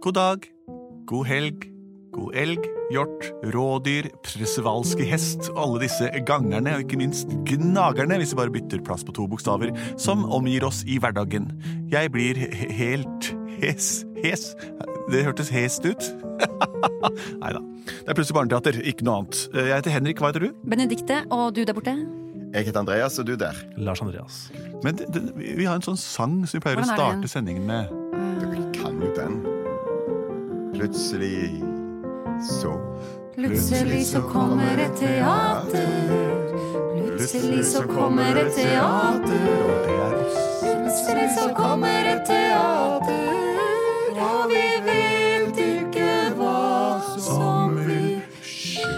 God dag, god helg, god elg, hjort, rådyr, presvalski hest og alle disse gangerne og ikke minst gnagerne, hvis vi bare bytter plass på to bokstaver, som omgir oss i hverdagen. Jeg blir helt hes. Hes? Det hørtes hest ut. Nei da. Det er plutselig barneteater, ikke noe annet. Jeg heter Henrik, hva heter du? Benedikte, og du der borte? Jeg heter Andreas, og du der. Lars Andreas. Men det, det, vi har en sånn sang som vi pleier å starte sendingen med. Du kan jo den. Plutselig så Plutselig så kommer et teater. Plutselig så kommer et teater. Og det er oss. Plutselig så kommer et teater. Og vi vet ikke hva som vil skje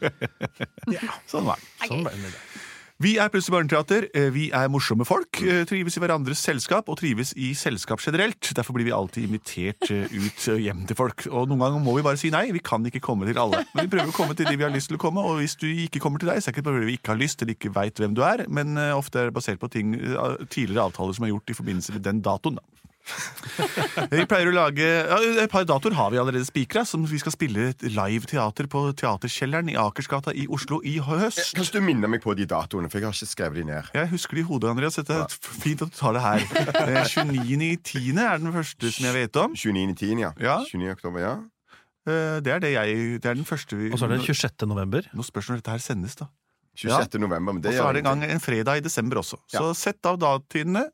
Sånn var det. Sånn var det. Vi er Plutselig barneteater. Eh, Vi er morsomme folk, eh, trives i hverandres selskap og trives i selskap generelt. Derfor blir vi alltid invitert eh, ut hjem til folk. Og noen ganger må vi bare si nei. Vi kan ikke komme til alle. Men vi prøver å komme til de vi har lyst til å komme, og hvis du ikke kommer til deg, så er det ikke fordi vi ikke har lyst eller ikke veit hvem du er, men ofte er det basert på ting, tidligere avtaler som er gjort i forbindelse med den datoen. da. Vi pleier å lage ja, Et par datoer har vi allerede spikra, som vi skal spille live teater på Teaterkjelleren i Akersgata i Oslo i høst. Kan du minne meg på de datoene, for jeg har ikke skrevet de ned. Jeg husker de i hodet, Andreas. Dette er fint at du tar det her. Eh, 29.10. er den første som jeg vet om. 29.10., ja. Ja. 29. oktober, ja. Eh, Det er, det jeg, det er den første vi Og så er det 26. november. Nå spørs det når dette her sendes, da. 26. november. Men Og så er det en gang en fredag i desember også. Så Ja. sett av datidene ja,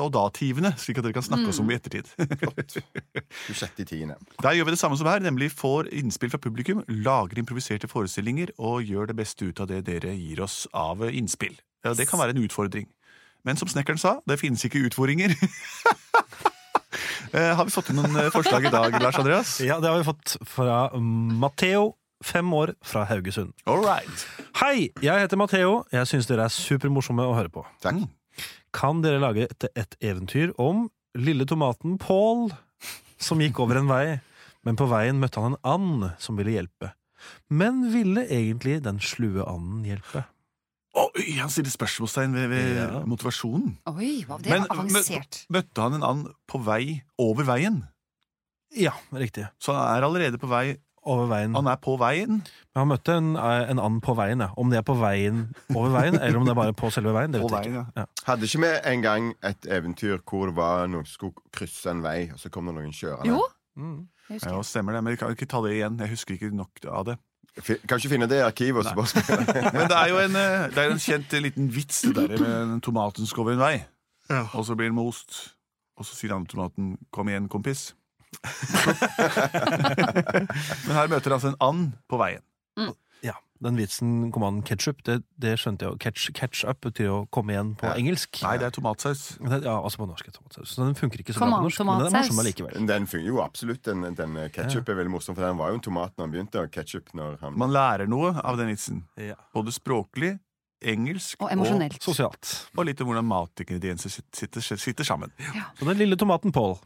og dativene, slik at dere kan snakke oss om i ettertid. 26.10. Der gjør vi det samme som her, nemlig får innspill fra publikum, lager improviserte forestillinger og gjør det beste ut av det dere gir oss av innspill. Ja, det kan være en utfordring. Men som snekkeren sa, det finnes ikke utfordringer. Eh, Har vi fått inn noen eh, forslag i dag, Lars Andreas? Ja, det har vi fått fra Matheo, fem år, fra Haugesund. All right. Hei, jeg heter Matheo. Jeg syns dere er supermorsomme å høre på. Takk. Kan dere lage et, et eventyr om lille tomaten Paul, som gikk over en vei, men på veien møtte han en and som ville hjelpe. Men ville egentlig den slue anden hjelpe? Oi, han stiller spørsmålstegn ved, ved Ja. motivasjonen. Oi, hva, det Men var avansert. møtte han en and på vei over veien? Ja, riktig. Så han er allerede på vei Over veien. Han er på veien. Men han møtte en, en and på veien, ja. Om det er på veien over veien, eller om det er bare på selve veien, det På vet jeg veien, ikke. ja. Hadde ikke vi en gang et eventyr hvor det var noen som skulle krysse en vei, og så kom det noen kjørende? Jo, Mm. jeg. Ja, stemmer det, men vi kan ikke ta det igjen. Jeg husker ikke nok av det. Kanskje Kan ikke finne det i arkivet. Men det er jo en, eh, det er en kjent eh, liten vits det der med en tomaten skal over en vei. Og så blir den most. Og så sier han tomaten 'kom igjen, kompis'. Men her møter altså en and på veien. Ja, den vitsen kom an ketchup, det, det skjønte jeg jo. Catch, catch up betyr å komme igjen på Ja. engelsk. Nei, det er tomatsaus. Ja, altså på norsk er tomatsaus. Så den funker ikke så bra på norsk, norsk, men den er morsom allikevel. Den fungerer jo absolutt. Den, den ketsjup er veldig morsom, for den var jo en tomat når han begynte, og ketsjup når han Man lærer noe av den vitsen. Ja. Både språklig, engelsk Og og Sosialt. og litt om hvordan matingredienser sitter, sitter sammen. Så den lille tomaten Paul.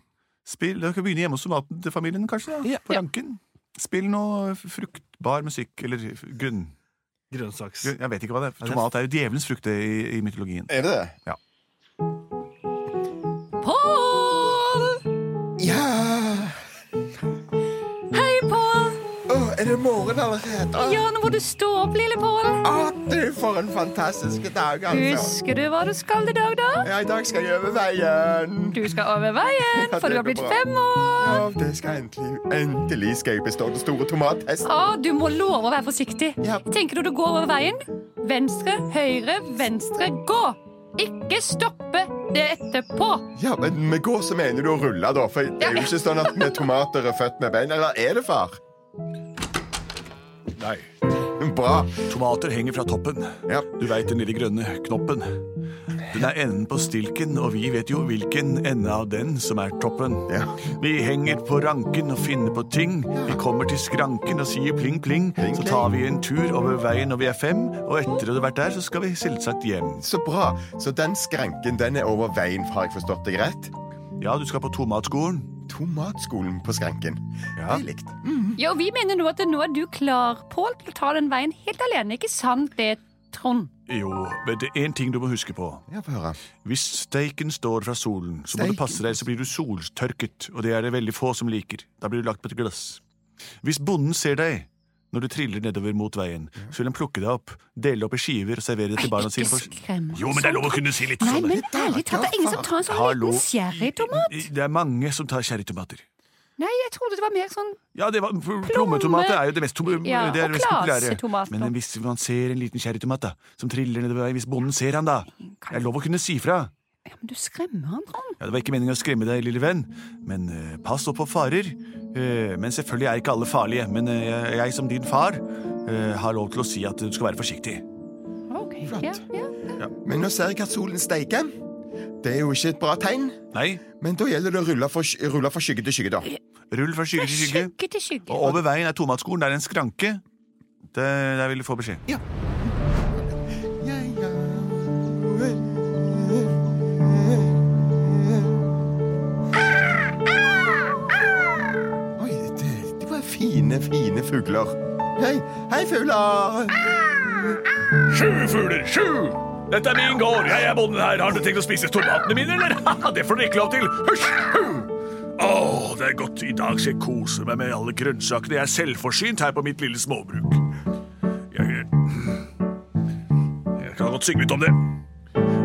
Spill, Dere kan begynne hjemme hos tomaten til familien, kanskje? da? Ja. På ranken. Spill noe fruktbar musikk, eller grunn... Grønnsaks. grunn- Jeg vet ikke hva det er. Tomat er jo djevelens frukt det, i, i mytologien. Er det det? Pål! Er det morgen allerede? Ja, nå må du stå opp, lille Pål. Å, du, for en fantastisk dag, altså. Husker du hva du skal i dag, da? Ja, i dag skal jeg over veien. Du skal over veien, for det du har blitt bra. fem år. Ja, det skal endelig Endelig skal jeg bestå den store tomattesten. Å, du må love å være forsiktig. Ja. Tenker du du går over veien? Venstre, høyre, venstre, gå! Ikke stoppe det etterpå. Ja, men med gå så mener du å rulle, da. For det er jo ikke sånn at vi tomater er født med bein. Eller er det, far? Nei. bra. Tomater henger fra toppen. Ja. Du veit den lille grønne knoppen. Den er enden på stilken, og vi vet jo hvilken ende av den som er toppen. Ja. Vi henger på ranken og finner på ting. Vi kommer til skranken og sier pling, pling. Pling, Så tar vi en tur over veien når vi er fem, og etter å ha vært der, så skal vi selvsagt hjem. Så bra. Så den skranken den er over veien, har jeg forstått deg rett? Ja, du skal på tomatskolen. Tomatskolen på skranken. Ja. Deilig. Ja, og vi mener nå at nå er du klar, Pål, til å ta den veien helt alene. Ikke sant det, Trond? Jo, men det er én ting du må huske på. Ja, få høre. Hvis steiken står fra solen, så må du passe deg, så blir du soltørket, og det er det veldig få som liker. Da blir du lagt på et glass. Hvis bonden ser deg når du triller nedover mot veien, så vil han plukke deg opp, dele opp i skiver og servere det til barna sine. For... Jo, men det er lov å kunne si litt Nei, sånn. men ærlig talt, det er ingen som tar en sånn Hallo. liten sherrytomat. Det er mange som tar sherrytomater. Nei, jeg trodde det var mer sånn Ja, det var, Plommetomater er jo det mest, Ja, det er og det mest populære. klasetomater. Men hvis man ser en liten sherrytomat da, som triller nedover veien, hvis bonden ser han da, det er lov å kunne si fra. Ja, men du skremmer han, Trond. Ja, Det var ikke meningen å skremme deg, lille venn, men eh, pass opp for farer. Eh, men selvfølgelig er ikke alle farlige, men eh, jeg, jeg som din far eh, har lov til å si at du skal være forsiktig. Ok, Flott. ja, ja. Men nå ser jeg at solen steiker. Det er jo ikke et bra tegn. Nei, Men da gjelder det å rulle fra, rulle fra skygge til skygge, da. rull fra skygge Fra til skygge. skygge til skygge. Og over veien er tomatskolen, der er en skranke. Det, der vil du få beskjed. Ja. Fine, fine fugler. Hei, hei, fugler! Sju fugler, sju! Dette er min gård, jeg er bonden her. Har du tenkt å spise tomatene mine, eller? Det får dere ikke lov til. Hysj! Å, oh, det er godt. I dag skal jeg kose meg med alle grønnsakene. Jeg er selvforsynt her på mitt lille småbruk. Jeg, jeg kan godt synge litt om det.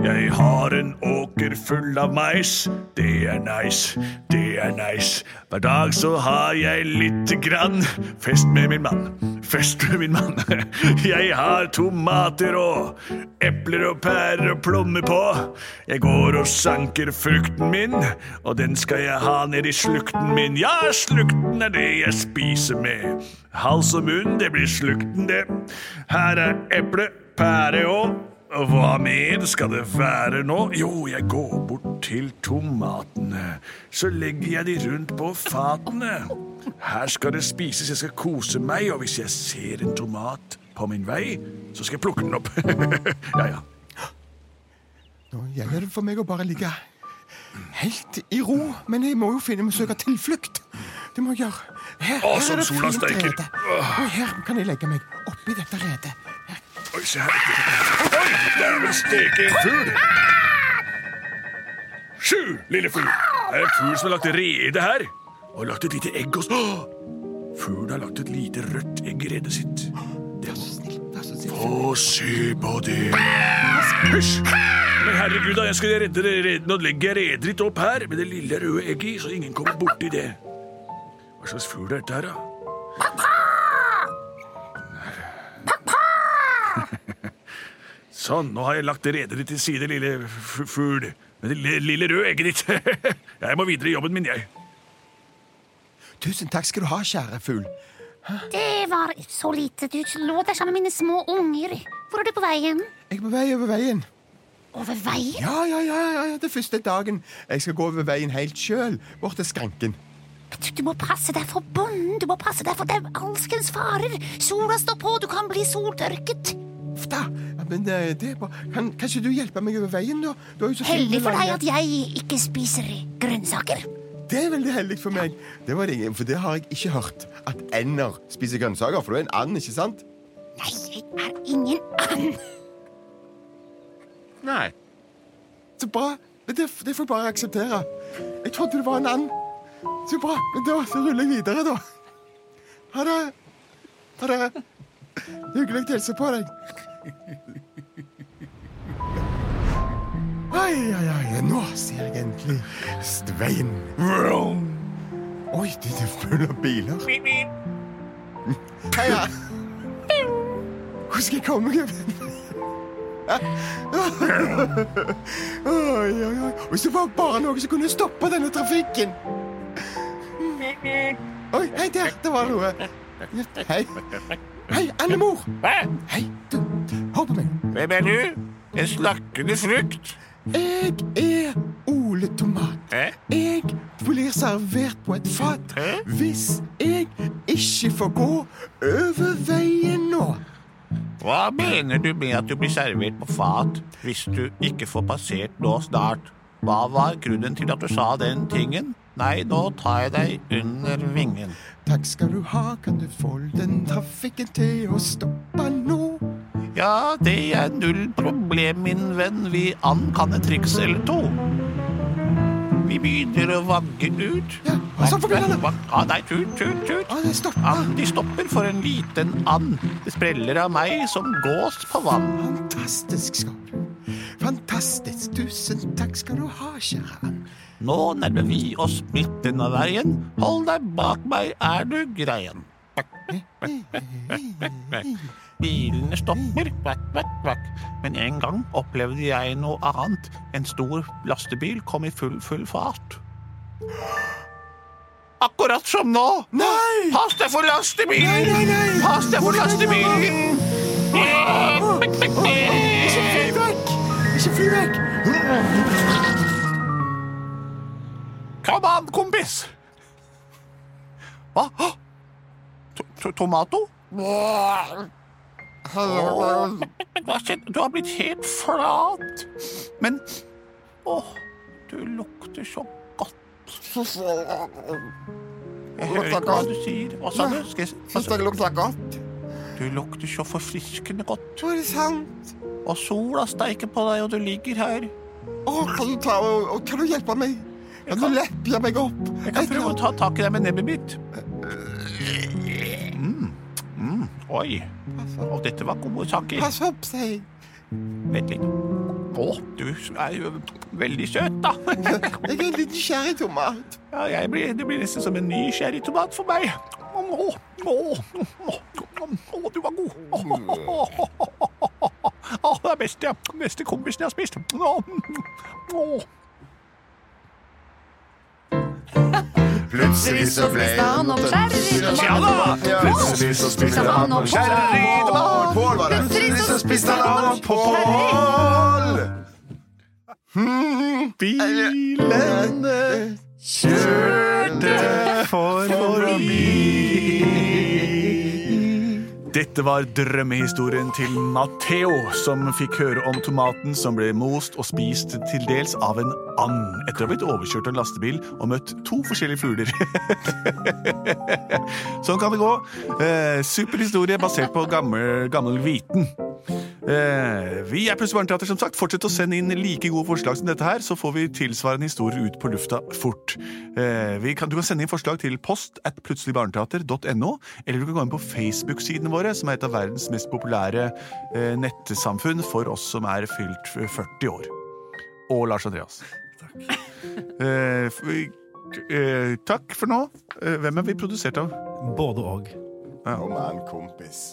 Jeg har en åker full av mais. Det er nice, det er nice. Hver dag så har jeg lite grann fest med min mann. Fest med min mann. Jeg har tomater og epler og pærer og plommer på. Jeg går og sanker frukten min, og den skal jeg ha ned i slukten min. Ja, slukten er det jeg spiser med. Hals og munn, det blir slukten, det. Her er eple, pære og Hva mer skal det være nå? Jo, jeg går bort til tomatene. Så legger jeg de rundt på fatene. Her skal det spises, jeg skal kose meg, og hvis jeg ser en tomat på min vei, så skal jeg plukke den opp. ja, ja. Nå gjelder det for meg å bare ligge helt i ro, men jeg må jo finne meg søke tilflukt. Det må jeg gjøre. Her, Å, her er det fint rede. Og her kan jeg legge meg oppi dette redet. Oi, se her. Oi, det er vel steke en fugl. Sju, lille fugl. Det er en fugl som har lagt rede her. Og lagt et lite egg hos! Fuglen har lagt et lite rødt egg i redet sitt. Vær så snilt. Det er så snill. Få se på det. Hysj! Men herregud, da, jeg skulle redde det redet. Nå legger jeg redet ditt opp her med det lille røde egget i, så ingen kommer borti det. Hva slags fugl er dette her, da? Sånn, nå har jeg lagt redet ditt til side, lille fugl. Med det lille, lille røde egget ditt. jeg må videre i jobben min, jeg. Tusen takk skal du ha, kjære fugl. Det var så lite. Du lå der sammen med mine små unger. Hvor er du på veien? Jeg er på vei over veien. Over veien? Ja, ja, ja, ja, ja, det første dagen. Jeg skal gå over veien helt sjøl, bort til skranken. Du, du må passe deg for bonden. Du må passe deg for det alskens farer. Sola står på, du kan bli soltørket. Ja, men det, det er bare... kan, Kanskje du hjelper meg over veien, da? Du har jo så Heldig for deg at jeg ikke spiser grønnsaker. Det er veldig heldig for meg. Det var det, ingen- for det har jeg ikke hørt. At ender spiser grønnsaker. For du er en and, ikke sant? Nei, jeg er ingen and. Nei. Så bra. Men det, det får jeg bare akseptere. Jeg trodde det var en and. Så bra. Men da så ruller jeg videre, da. Ha det. Ha det. Hyggelig å hilse på deg. Oi, ai, ai, Nå ser jeg endelig Vroom. Oi, det er full av biler. Heia. Hvor skal jeg komme meg? Oi, oi, oi. Hvis det var bare noe som kunne stoppe denne trafikken. Oi, hei der, det var noe. Hei. Hei, Annemor! Hei, du, på meg. Hvem er du? En snakkende frukt? Jeg er Ole Tomat. Hæ? Jeg blir servert på et fat Hæ? hvis jeg ikke får gå over veien nå. Hva mener du med at du blir servert på fat hvis du ikke får passert nå snart? Hva var grunnen til at du sa den tingen? Nei, nå tar jeg deg under vingen. Takk skal du ha, kan du få den trafikken til å stoppe nå? Ja, det er null problem, min venn. Vi an kan et triks eller to. Vi begynner å vagge ut. Ja, så får vi Ja, nei, tut, tut, tut. Ja, det stopper. And, de stopper for en liten and. Det spreller av meg som gås på vann. Fantastisk skap. Fantastisk. Tusen takk skal du ha, kjære and. Nå nærmer vi oss midten av veien. Hold deg bak meg, er du greien. Bilene stopper, kvakk, kvakk, kvakk. Men en gang opplevde jeg noe annet. En stor lastebil kom i full, full fart. Akkurat som nå! Nei! Pass deg for lastebilen! Nei, nei, nei! Pass deg for lastebilen! Ikke fly vekk! Ikke fly vekk! Kom an, kompis! Hva? Tomato? Hva skjedde? Du har blitt helt flat. Men Åh, du lukter så godt. Jeg hører ikke hva du sier. Hva sa du? Skal jeg, hva sa- dere lukter godt? du lukter så forfriskende godt. Var det sant? Og sola steiker på deg, og du ligger her. Å, kan du ta og, og kan du hjelpe meg? Kan du leppe meg opp? Jeg kan prøve å ta tak i deg med nebbet mitt. Mm. Mm. Oi. Og dette var gode saker. Pass opp, sier jeg. Vent litt. Å, du er jo veldig søt, da. Jeg er en liten sherrytomat. Ja, jeg blir, det blir nesten som en ny sherrytomat for meg. Å, å, å, å, du var god. Å, det er beste, beste kompisen jeg har spist. Å, å. Plutselig så ble han om Ja da! Plutselig så spiste han om det. Plutselig så spiste han om Pål. Bilene kjørte forbi. Dette var drømmehistorien til Matheo, som fikk høre om tomaten som ble most og spist til dels av en and etter å ha blitt overkjørt av en lastebil og møtt to forskjellige fugler. sånn kan det gå. Eh, super historie basert på gammel, gammel viten. Eh, vi er Plutselig barneteater, som sagt. Fortsett å sende inn like gode forslag som dette her, så får vi tilsvarende historier ut på lufta fort. Eh, vi kan, du kan sende inn forslag til post at plutseligbarneteater.no, eller du kan gå inn på Facebook-sidene våre, som er et av verdens mest populære eh, nettsamfunn for oss som er fylt 40 år. Og Lars Andreas. Takk. Eh, eh, takk for nå. Eh, hvem er vi produsert av? Både og. med en kompis.